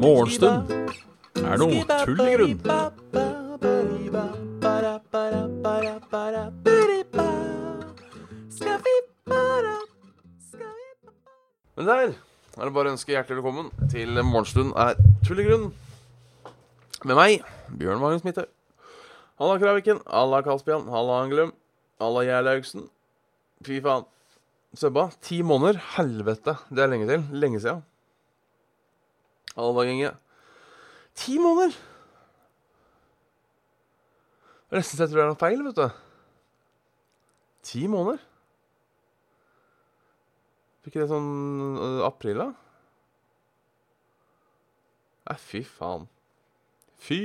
Morgenstund er noe tull i grunn. Men der er det bare å ønske hjertelig velkommen til Morgenstund er tull i grunn. Med meg, Bjørn Magnus Midthaug. Halla Kraviken, halla Karlsbjørn, halla Angelum, halla Gjerlaugsen. Fy faen. subba, ti måneder? Helvete, det er lenge til. Lenge Dag Inge. Ti måneder! Er nesten så jeg tror det er noe feil, vet du. Ti måneder? Fikk det sånn øh, april, da? Nei, fy faen. Fy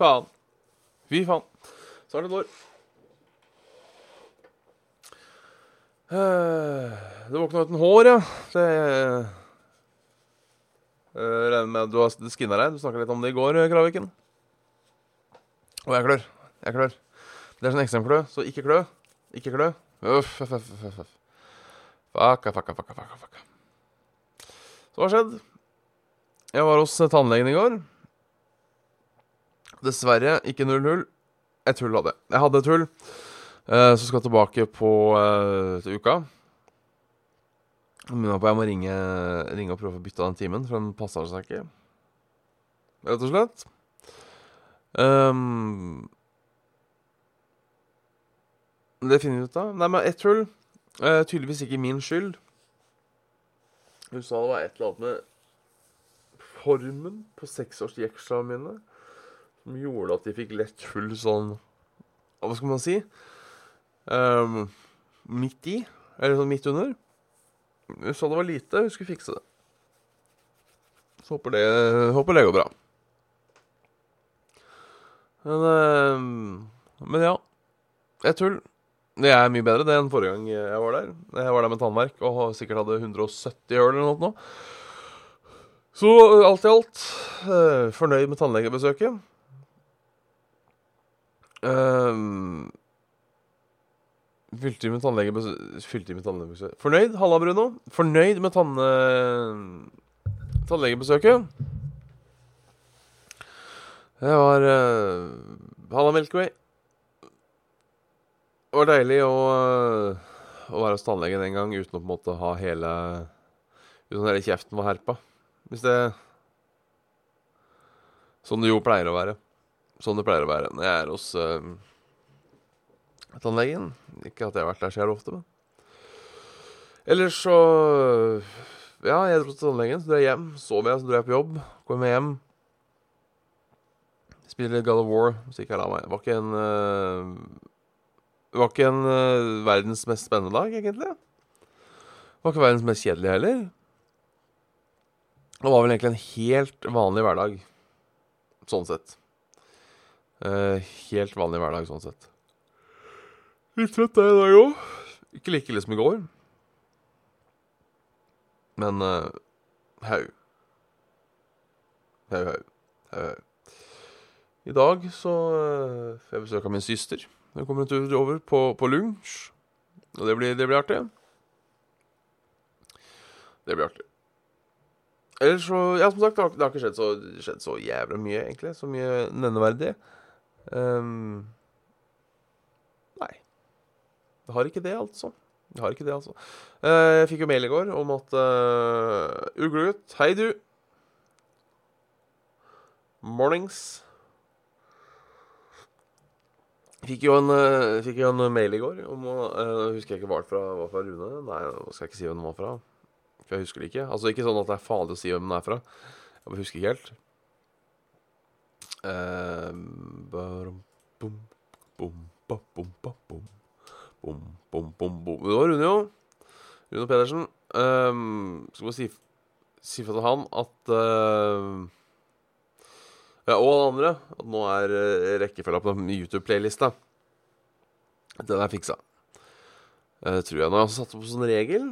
faen. Fy faen. Snart et år. Eh, Du våkna uten hår, ja. Det eh, Regner med du har skinna deg. Du snakka litt om det i går, Kraviken. Og jeg klør. Jeg klør. Det er sånn ekstremklø, så ikke klø. Ikke klø. Uff, uff, uff, uff, uff. Fucka, fucka, fucka, fucka, fucka. Så hva har skjedd? Jeg var hos tannlegen i går. Dessverre ikke 0-0. Et hull hadde jeg. Jeg hadde et hull. Eh, så skal tilbake på uh, til uka. Jeg må ringe, ringe og prøve å bytte av den timen, for den passer seg ikke. Rett og slett. Um, det finner vi ut av. Nei, men ett hull. Uh, tydeligvis ikke min skyld. Hun sa det var et eller annet med formen på seksårsjekslene mine som gjorde at de fikk lett hull sånn Hva skal man si? Ehm, midt i. Eller sånn midt under. Hun sa det var lite. Hun skulle fikse det. Så håper det, håper det går bra. Men, um, men ja. Jeg tull. Det er mye bedre det enn forrige gang jeg var der. Jeg var der med tannverk og sikkert hadde 170 øl eller noe. Så alt i alt eh, fornøyd med tannlegebesøket. Um, Fylte Fylte med tannlegebesøk Fornøyd, halla Bruno. Fornøyd med tanne... tannlegebesøket. Det var uh, Halla Milkway. Det var deilig å, uh, å være hos tannlegen en gang uten å på en måte ha hele Uten at hele kjeften var herpa. Hvis det Sånn det jo pleier å være. Sånn det pleier å være når jeg er hos uh, tannlegen. Ikke at jeg har vært der så jævlig ofte, men Ellers så Ja, jeg dro til tannlegen, så dro jeg hjem. Sov jeg, så dro jeg på jobb. Kom jeg hjem. Spiller God of War, så ikke jeg la meg. Det var ikke en Det var ikke en uh, verdens mest spennende dag, egentlig. Det var ikke verdens mest kjedelige heller. Det var vel egentlig en helt vanlig hverdag, sånn sett. Uh, helt vanlig hverdag, sånn sett. Litt trøtt er jeg i dag òg. Ikke like ille som i går. Men uh, hau. Hau, hau. Hau, hau. I dag så uh, får jeg besøk av min søster. Hun kommer en tur over på, på lunsj. Og det blir, det blir artig. Det blir artig. Ellers så Ja, som sagt, det har, det har ikke skjedd så, skjedd så jævla mye, egentlig. Så mye nevneverdig. Um. Det har ikke det, altså. Det har ikke det, altså. Eh, jeg fikk jo mail i går om at uh, Uglegutt, hei du. Mornings. Fikk jo en, uh, fikk jo en mail i går om å uh, Husker jeg ikke hva det var fra Rune. Nei, nå skal jeg ikke si hvem den var fra. For jeg husker det ikke. Altså Ikke sånn at det er farlig å si hvem den er fra. Jeg bare husker ikke helt. Uh, bum, bum, bum, bum, Det var Rune, jo. Rune Pedersen. Um, skal bare si, si fra til han at uh, Ja, og alle andre at nå er uh, rekkefølga på den YouTube-playlista Den er fiksa. Uh, tror jeg. Nå har jeg også satt opp sånn regel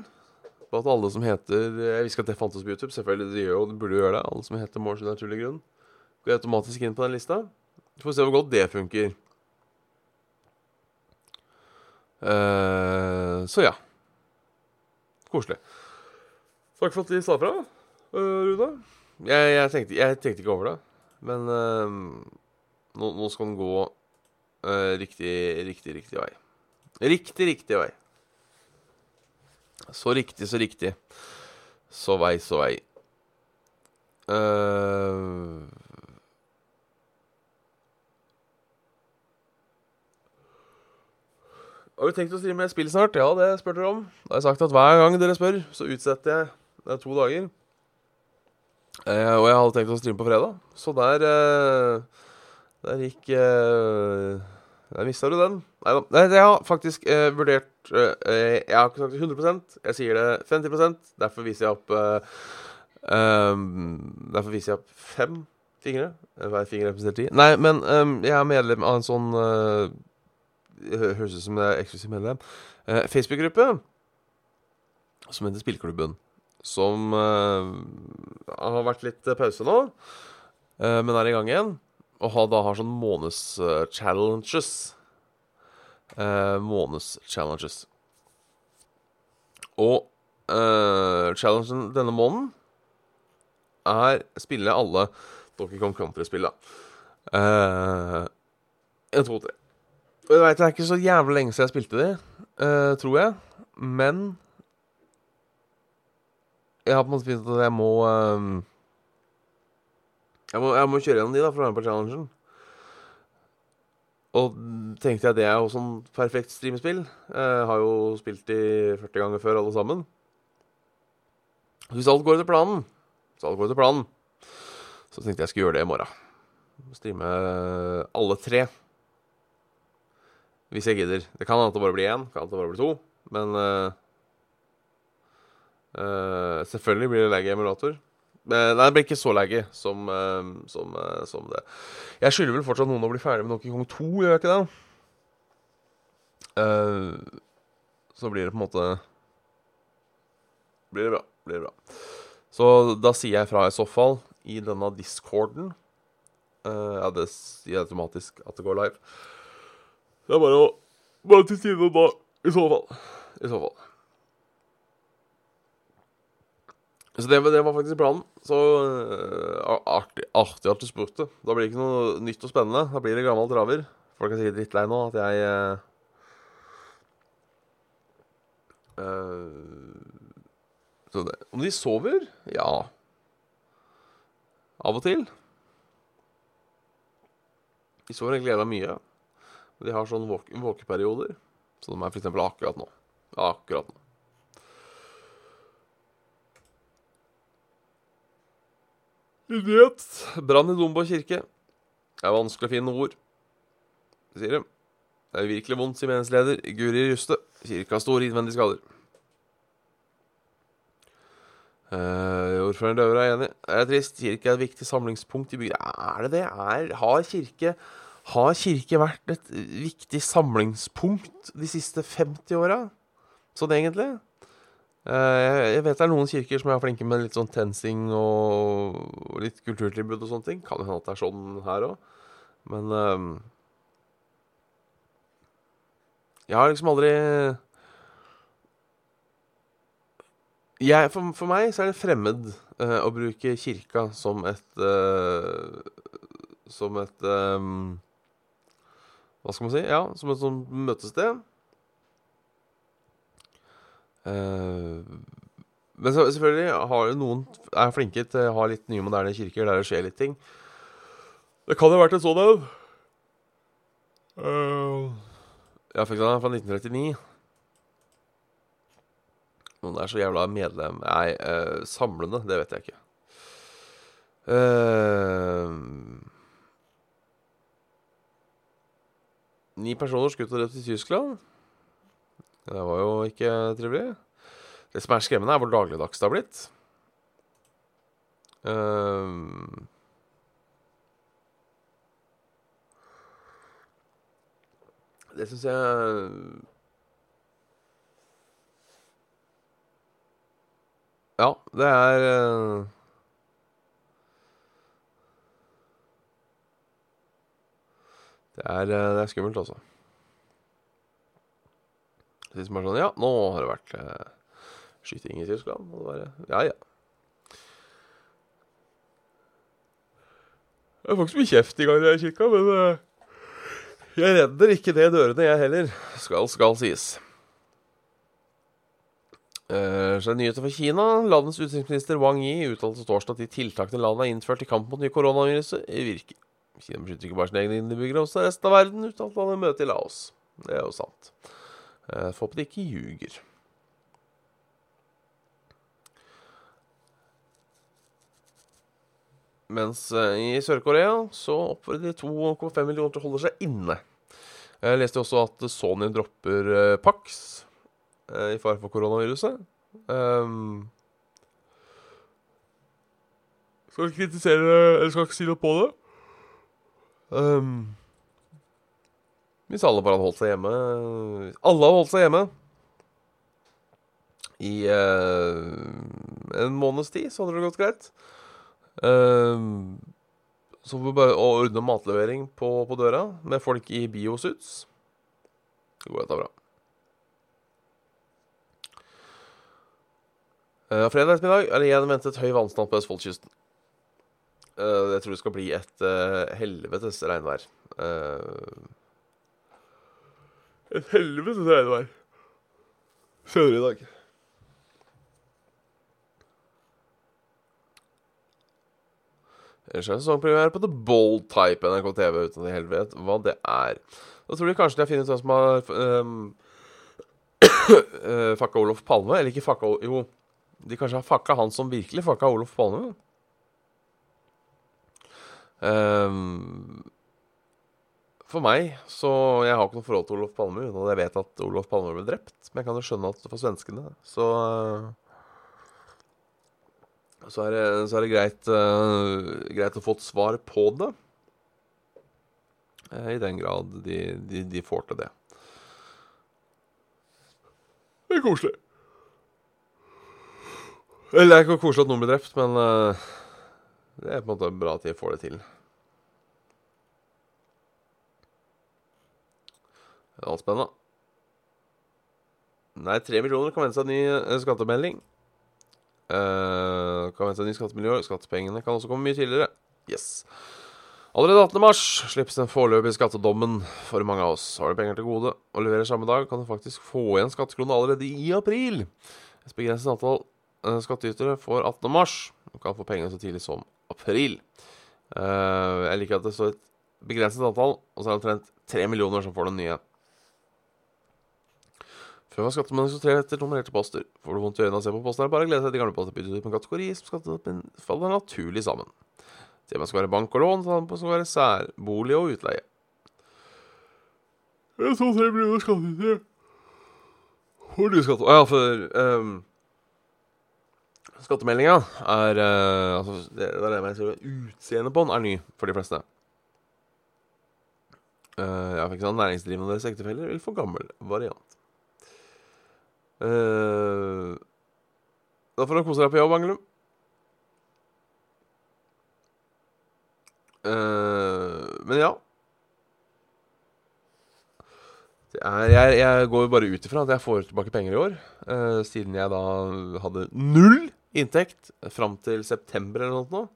på at alle som heter Jeg visste ikke at det fantes på YouTube. Selvfølgelig, det gjør jo, det burde jo gjøre det. Alle som heter Morsen naturlig grunn, går automatisk inn på den lista. Vi får se hvor godt det funker. Eh, så ja. Koselig. Takk for at de sa fra, uh, Rune. Jeg, jeg, tenkte, jeg, tenkte, ikke over det, men uh, nå, nå, skal den gå uh, riktig, riktig, riktig vei. Riktig, riktig vei. Så riktig, så riktig. Så vei, så vei. Uh, har du tenkt å streame spill snart? Ja, det spør dere om. Da har jeg sagt at hver gang dere spør, så utsetter jeg det er to dager. Eh, og jeg hadde tenkt å streame på fredag, så der eh, Der gikk eh, Der mista du den. Nei da. Jeg har faktisk eh, vurdert eh, Jeg har ikke sagt 100% jeg sier det 50 Derfor viser jeg opp um, Derfor viser jeg opp fem fingre. Hver finger representerer ti. Nei, men um, jeg er medlem av en sånn Høres ut som det er eksklusivt medlem. Uh, Facebook-gruppe som heter Spillklubben som uh, har vært litt pause nå, uh, men er i gang igjen. Og har, da har sånn måneds-challenges. Uh, måneds-challenges. Og challengen denne måneden er spille alle Donkey Kong Country-spilla. En, to, tre. Jeg vet det er ikke så jævlig lenge siden jeg spilte de, tror jeg. Men jeg har på en måte funnet at jeg må, um, jeg må Jeg må kjøre gjennom de da for å være med på challengen. Og tenkte jeg det er jo sånn perfekt streamespill. Jeg har jo spilt de 40 ganger før, alle sammen. Hvis alt går etter planen, så alt går etter planen, så tenkte jeg skulle gjøre det i morgen. Streame alle tre. Hvis jeg gidder. Det kan hende det bare blir én, kan hende det bare blir to. Men uh, Uh, selvfølgelig blir det laggy emulator. Nei, det blir ikke så laggy som, uh, som, som, det. Jeg skylder vel fortsatt noen å bli ferdig med Donkey Kong 2, gjør jeg ikke det? så blir det på en måte Blir det bra. Blir det bra. Så da sier jeg fra i så fall i denne discorden Ja, det sier automatisk at det går live. Det er bare å Bare til side da, i så fall. I så fall. Så det, det, var faktisk planen. Så uh, artig, artig, at du spurte. Da blir det ikke noe nytt og spennende. Da blir det gammel traver. Folk er sikkert drittlei nå at jeg uh, uh, så det. Om de sover? Ja. Av og til. De sover egentlig jævla mye. De har sånn våkeperioder. Så de er f.eks. akkurat nå. Akkurat nå. Idiot. Brann i Dombo kirke. Det er vanskelig å finne ord, sier de. Det er virkelig vondt, sier menighetsleder Guri Juste. Kirka har store innvendige skader. Uh, ordføreren Døver er enig. Det er trist. Kirke er et viktig samlingspunkt i bygda. Er det det? Er, har, kirke, har kirke vært et viktig samlingspunkt de siste 50 åra? Sånn egentlig? Eh, jeg vet det er noen kirker som er flinke med litt sånn tensing og litt kulturtilbud og sånne ting. Kan jo hende at det er sånn her òg. Men um, Jeg har liksom aldri jeg, for, for, meg så er det fremmed uh, å bruke kirka som et uh, Som et um, Hva skal man si? Ja, som et sånt møtested. Uh, men selvfølgelig har jo noen er flinke til å ha litt nye, moderne kirker der det skjer litt ting. Det kan ha vært en sånn en. Uh, ja, fikk den fra 1939. Noen er så jævla medlem Nei, uh, samlende, det vet jeg ikke. Uh, ni personer skutt og drept i Tyskland. Det var jo ikke trivelig. Det som er skremmende, er hvor dagligdags det har blitt. Um, det syns jeg Ja, det er uh, det er, det er skummelt, altså. De som er sånn Ja, nå har det vært eh, skyting i Tyskland. Og det bare Ja, ja. Jeg får ikke så mye kjeft i gang i kirka, men eh, jeg redder ikke det dørene, jeg heller. Skal, skal sies. Uh, så er det nyheter fra Kina. Landets utenriksminister Wang Yi uttalte torsdag at de tiltakene landet har innført i kamp mot nye koronaviruset, virker. Kina beskytter ikke bare sine egne innbyggere, også resten av verden, uttalte han i møtet i Laos. Det er jo sant. Jeg Får håpe de ikke ljuger. Mens uh, i Sør-Korea så oppfordrer de 2,5 millioner til å holde seg inne. Jeg leste også at Sony dropper uh, Pax i fare for koronaviruset. Um, skal ikke kritisere Eller skal ikke si noe på det. Um, hvis alle bare hadde holdt seg hjemme Alle hadde holdt seg hjemme i en måneds tid, så hadde det gått greit. Uh, så får vi bare ordne matlevering på, på, døra med folk i biosuits. Det går dette bra. Uh, fredag ettermiddag er det igjen ventet høy vannstand på Østfoldkysten. Uh, jeg tror det skal bli et uh, helvetes regnvær. et helvetes regnvær senere i dag. Ellers er det sesongpremiere på The Bold Type NRK TV, uten at jeg helt vet hva det er. Da tror de kanskje de har funnet ut hvem som har um, uh, fucka Olof Palme. Eller ikke fucka Jo, de kanskje har fucka han som virkelig fucka Olof Palme. Um, for meg så Jeg har ikke noe forhold til Olof Palme, at jeg vet at Olof Palme ble drept. Men jeg kan jo skjønne at for svenskene så uh, så er det, så er det greit, uh, greit, å få et svar på det. Uh, I den grad de, de, de, får til det. Det er koselig. Eller det er ikke koselig at noen blir drept, men uh, det er på en måte bra at de får det til. Det er alt spennende. Nei, tre millioner kan vente seg ny skattemelding. Uh, kan vente seg ny skattemiljø. Skattepengene kan også komme mye tidligere. Yes. Allerede 18. mars slippes den foreløpige skattedommen for mange av oss. Har du penger til gode og leverer samme dag, kan du faktisk få igjen skattekronene allerede i april. Et begrenset antall uh, skattytere får 18. mars. Du kan få pengene så tidlig som april. Uh, jeg liker at det står et begrenset antall, og så er det omtrent tre millioner som får den nye. Før var skattemelding sortert etter nummererte poster. Får du vondt i øynene av å se på posten, er det bare å glede seg til gamle poster byttet ut på en kategori som skattedoppen faller naturlig sammen. Temaet skal være bank og lån, så skal være særbolig og utleie. Jeg så tre millioner skattytere. Hvor du skatt... Ja, for um, Skattemeldinga er uh, Altså, det, det er jeg. Utseendet på den er ny for de fleste. Uh, ja, for ikke sant, Næringsdrivende og deres ektefeller vil få gammel variant. Uh, da får du kose deg på jobb, Angelum. Uh, men ja. Er, jeg, jeg, går bare ut ifra at jeg får tilbake penger i år. Uh, siden jeg da hadde null inntekt fram til september eller noe.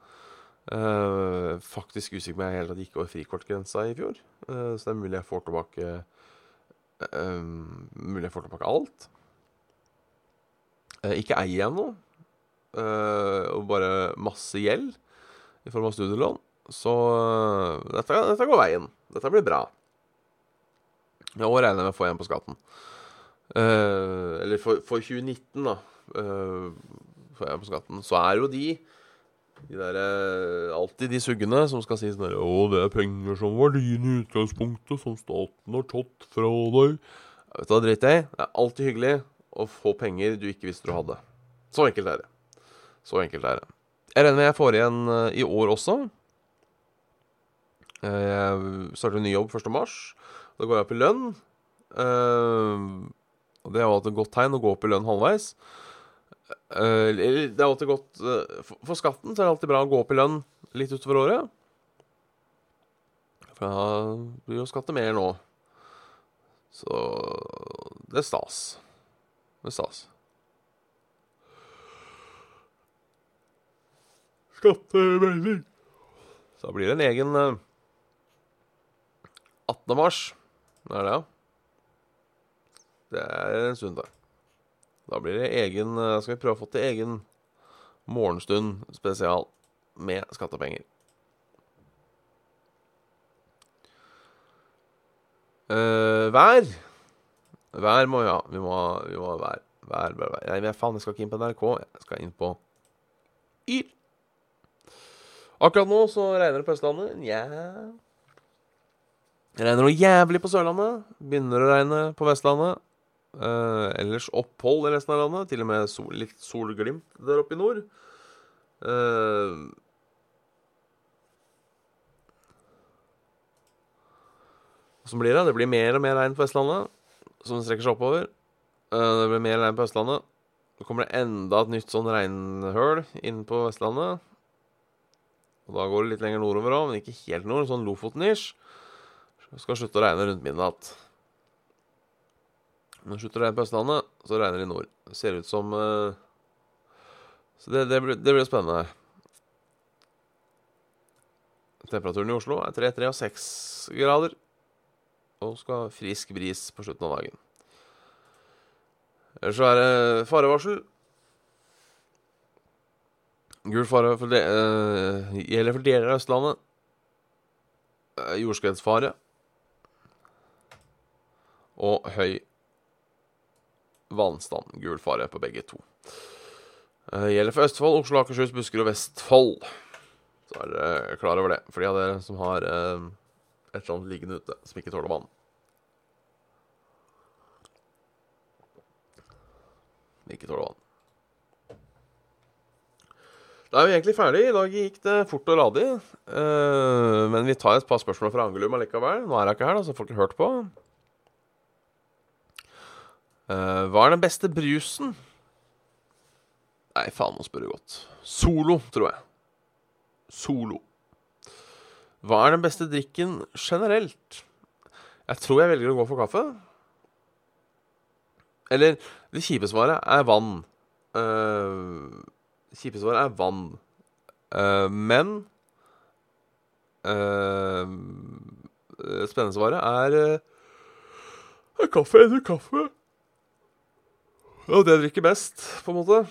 Uh, faktisk usikker på om jeg helt gikk over frikortgrensa i fjor. Uh, så det er mulig jeg får tilbake Mulig jeg får tilbake alt. Ikke eier jeg noe, og bare masse gjeld i form av studielån, så dette, dette går veien. Dette blir bra. Og regner jeg med å få igjen på skatten. Uh, eller for, for, 2019, da, uh, får jeg på skatten, så er jo de de der, uh, Alltid de suggene som skal si sånn 'Å, det er penger som var dine i utgangspunktet, som staten har tatt fra deg'. Vet du hva, drit i. Det er alltid hyggelig å få penger du ikke visste du hadde. Så enkelt er det. Så enkelt er det. Jeg regner med jeg får igjen uh, i år også. Uh, jeg starter en ny jobb 1. mars. Da går jeg opp i lønn. Og det er jo alltid et godt tegn å gå opp i lønn halvveis. Det er alltid godt for, for, skatten så er det alltid bra å gå opp i lønn litt utover året. For da blir jo skatte mer nå. Så Det er stas. Det er stas. Skattemelding. Så da blir det en egen eh, 18. mars. Det er det, ja? Det er en stund til. Da blir det egen eh, Skal vi prøve å få til egen morgenstund spesial med skattepenger. Uh, vær. Vær må vi ha. Vi må ha, vi må ha vær. Vær, vær, vær. Nei, men faen, jeg skal ikke inn på NRK. Jeg skal inn på Yr. Akkurat nå så regner det på Østlandet. Nja yeah. regner noe jævlig på Sørlandet. Begynner å regne på Vestlandet. Uh, ellers opphold i resten av landet. Til og med sol, litt solglimt der oppe i nord. Uh, Åssen blir det? Det blir mer og mer regn på Vestlandet, som strekker seg oppover. Uh, det blir mer regn på Østlandet. Så kommer det enda et nytt sånn regnhøl inn på Vestlandet. Og da går det litt lenger nordover òg, men ikke helt nord. Sånn Lofoten-ish. Skal slutte å regne rundt midnatt. Det slutter å regne på Østlandet, så regner det i nord. Det ser ut som uh... Så det, det, blir, det blir spennende. Temperaturen i Oslo er 3-3 og 6 grader og skal ha frisk bris på slutten av dagen. Ellers så er det farevarsel. Gul fare for de, uh, gjelder for deler av Østlandet. Uh, Jordskredsfare. Og høy vannstand. Gul fare på begge to. Uh, gjelder for Østfold, Oslo, Akershus, Buskerud og Vestfold. Så er dere klar over det. For de av dere som har uh, et annet liggende ute som ikke tåler vann. Ikke tåler vann. Da er vi egentlig ferdig. I dag gikk det fort og radig. Uh, men vi tar et par spørsmål fra Angelum allikevel. Nå er hun ikke her, da, så folk har hørt på. Uh, hva er den beste brusen? Nei, faen, nå spør du godt. Solo, tror jeg. Solo. Hva er den beste drikken generelt? Jeg tror jeg velger å gå for kaffe. Eller det kjipe svaret er vann. Uh, kjipe svaret er vann. Uh, men uh, Spennende svaret er uh, kaffe eller kaffe. Og det drikker best, på en måte.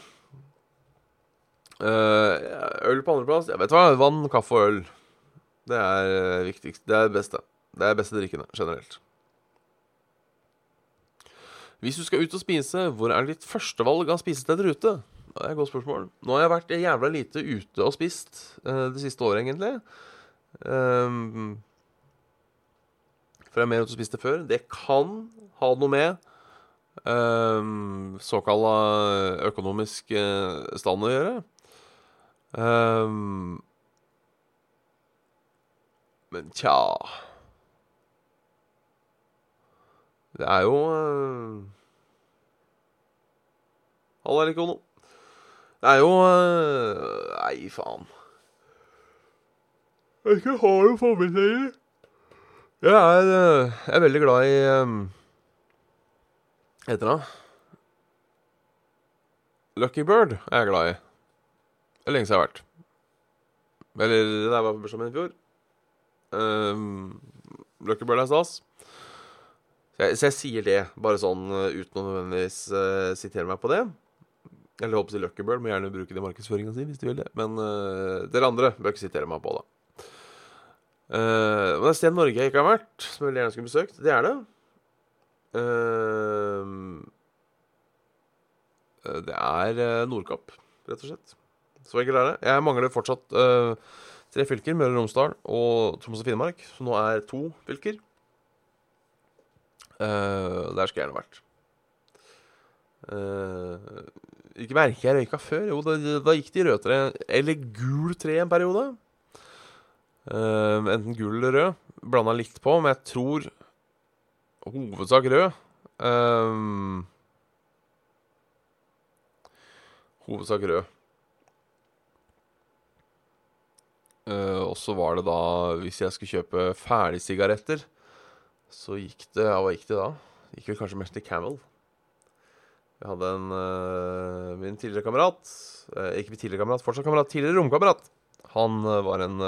øl på andreplass. Jeg vet hva, vann, kaffe og øl. Det er viktigst. Det er det beste. Det er beste drikkene generelt. Hvis du skal ut og spise, hvor er ditt førstevalg av spisesteder ute? Det er et godt spørsmål. Nå har jeg vært jævla lite ute og spist uh, det siste året, egentlig. Um, for jeg er mer ute og spiste før. Det kan ha noe med um, såkalla økonomisk uh, stand å gjøre. Um, men tja Det er jo uh, Halla, Rikono. Det er jo uh, Nei, faen. Jeg skal ha noen favoritter. Jeg er, uh, jeg er veldig glad i um, Heter det Lucky Bird er jeg glad i. Det er lenge siden jeg har vært. Eller det var på bursdagen min i fjor. Um, Lucky Bird er stas. Så jeg, så jeg, sier det, bare sånn uten å nødvendigvis uh, sitere meg på det. Eller håper å si Luckybird, må gjerne bruke det i markedsføringa si hvis du vil det. Men uh, dere andre bør ikke sitere meg på det. Uh, men et sted Norge jeg ikke har vært, som jeg gjerne skulle besøkt, det er det. Uh, det er Nordkapp, rett og slett. Så enkelt er det. Jeg mangler fortsatt tre fylker, Møre og Romsdal og Troms og Finnmark. Så nå er to fylker. der skulle jeg gjerne vært. Ikke merker jeg røyka før. Jo, da, da gikk det i rødtre eller gul tre en periode. Enten gul eller rød. Blanda litt på, men jeg tror hovedsak rød. Um, hovedsak rød. Uh, og så var det da Hvis jeg skulle kjøpe ferdigsigaretter, så gikk det Ja, hva gikk det da? Gikk vel kanskje mest til Camel. Jeg hadde en uh, Min tidligere kamerat uh, Ikke min tidligere kamerat, fortsatt kamerat, tidligere romkamerat. Han var en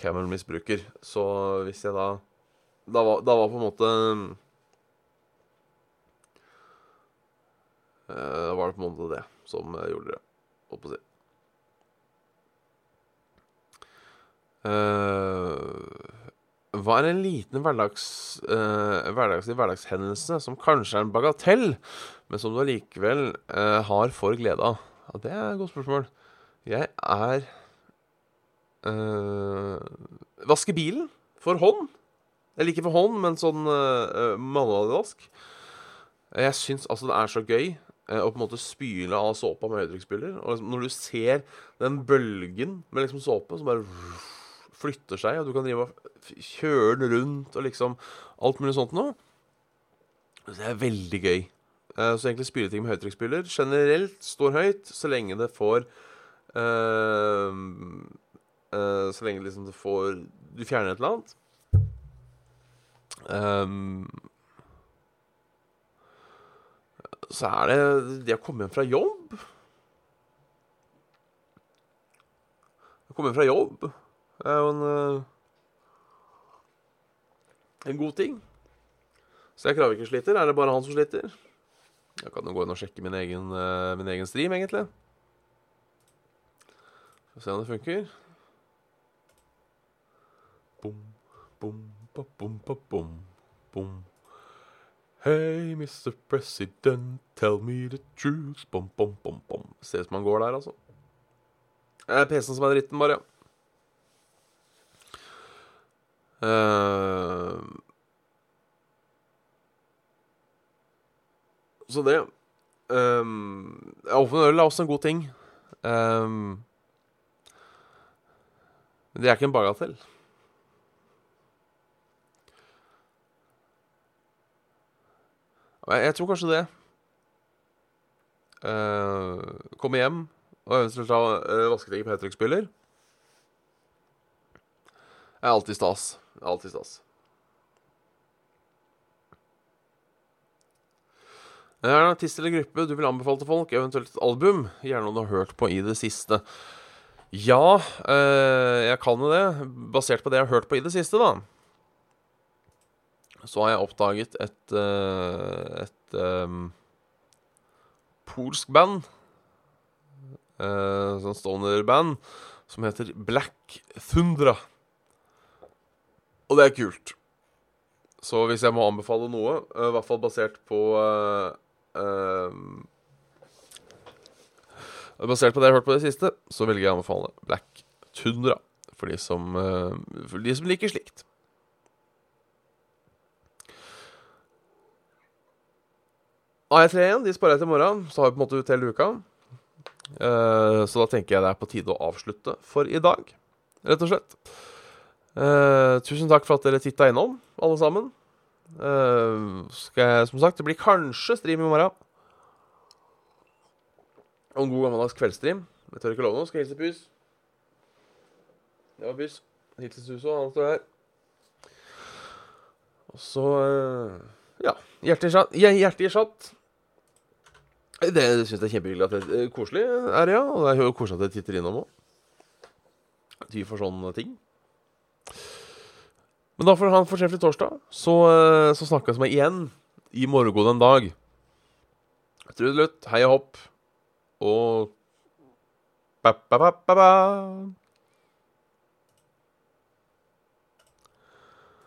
Camel-misbruker. Så hvis jeg da da var, da var på en måte eh, Da var det på en måte det som eh, gjorde det, holdt på å si. Uh, hva er en liten hverdags, uh, hverdagslig hverdagshendelse som kanskje er en bagatell, men som du allikevel uh, har for glede av? Ja, det er et godt spørsmål. Jeg er eh, Vaske bilen for hånd. Eller ikke for hånd, men sånn uh, manualvask. Jeg syns altså det er så gøy eh, å på en måte spyle av såpa med høytrykksspyler. Og liksom, når du ser den bølgen med liksom såpe som bare flytter seg, og du kan drive og kjøre den rundt og liksom alt mulig sånt noe Det er veldig gøy. Så egentlig spyleting med høytrykksspyler generelt står høyt så lenge det får eh, eh, Så lenge liksom det får Du fjerner et eller annet. Um, så er det de har kommet hjem fra jobb De har kommet hjem fra jobb Det er jo en uh, En god ting. Så jeg Kravik sliter. Er det bare han som sliter? Jeg kan jo gå inn og sjekke min egen, uh, min egen stream, egentlig. Få se om det funker. Bom, bom, ba, bom, ba, bom, bom. Hey, Mr. President, tell me the truth. Bom, bom, bom, bom. Ser ut som går der, altså. Det er PC-en som er dritten, bare. Eh, så det um, Åpen øl er også en god ting. Um, det er ikke en bagatell. Jeg, tror kanskje det. Uh, komme hjem og eventuelt ta uh, vasketegn på høytrykksspyler. er alltid stas. Er alltid stas. Er en artist eller gruppe du vil anbefale til folk, eventuelt et album? Gjerne noe du har hørt på i det siste. Ja, eh, jeg kan jo det. Basert på det jeg har hørt på i det siste, da. Så har jeg oppdaget et eh, et um, polsk band. Uh, sånn stoner-band som heter Black Thundra. Og det er kult. Så hvis jeg må anbefale noe, uh, i hvert fall basert på uh, Basert på det jeg har hørt på det siste, så velger jeg å anbefale Black Tundra. For de som, for de som liker slikt. AE3 igjen, de sparer jeg til i morgen. Så har vi på en måte ut hele uka. så da tenker jeg det er på tide å avslutte for i dag, rett og slett. Uh, tusen takk for at dere titta innom, alle sammen. Uh, skal jeg, som sagt, det blir kanskje stream i morgen. Og en god gammeldags kveldsstream. Jeg tør ikke love noe. Skal hilse Pys. Det var Pys. Hilse Suso, han står her. Og så uh, Ja. Hjertelig chat. Det syns jeg er kjempehyggelig at det er koselig, er det, ja. Og det er jo koselig at jeg titter innom òg. Ty for sånne ting. Men da får han fortreffelig torsdag. Så, eh, så snakkes vi igjen i morgen en dag. Trudelutt, hei og hopp. Og ba-ba-ba-ba-ba.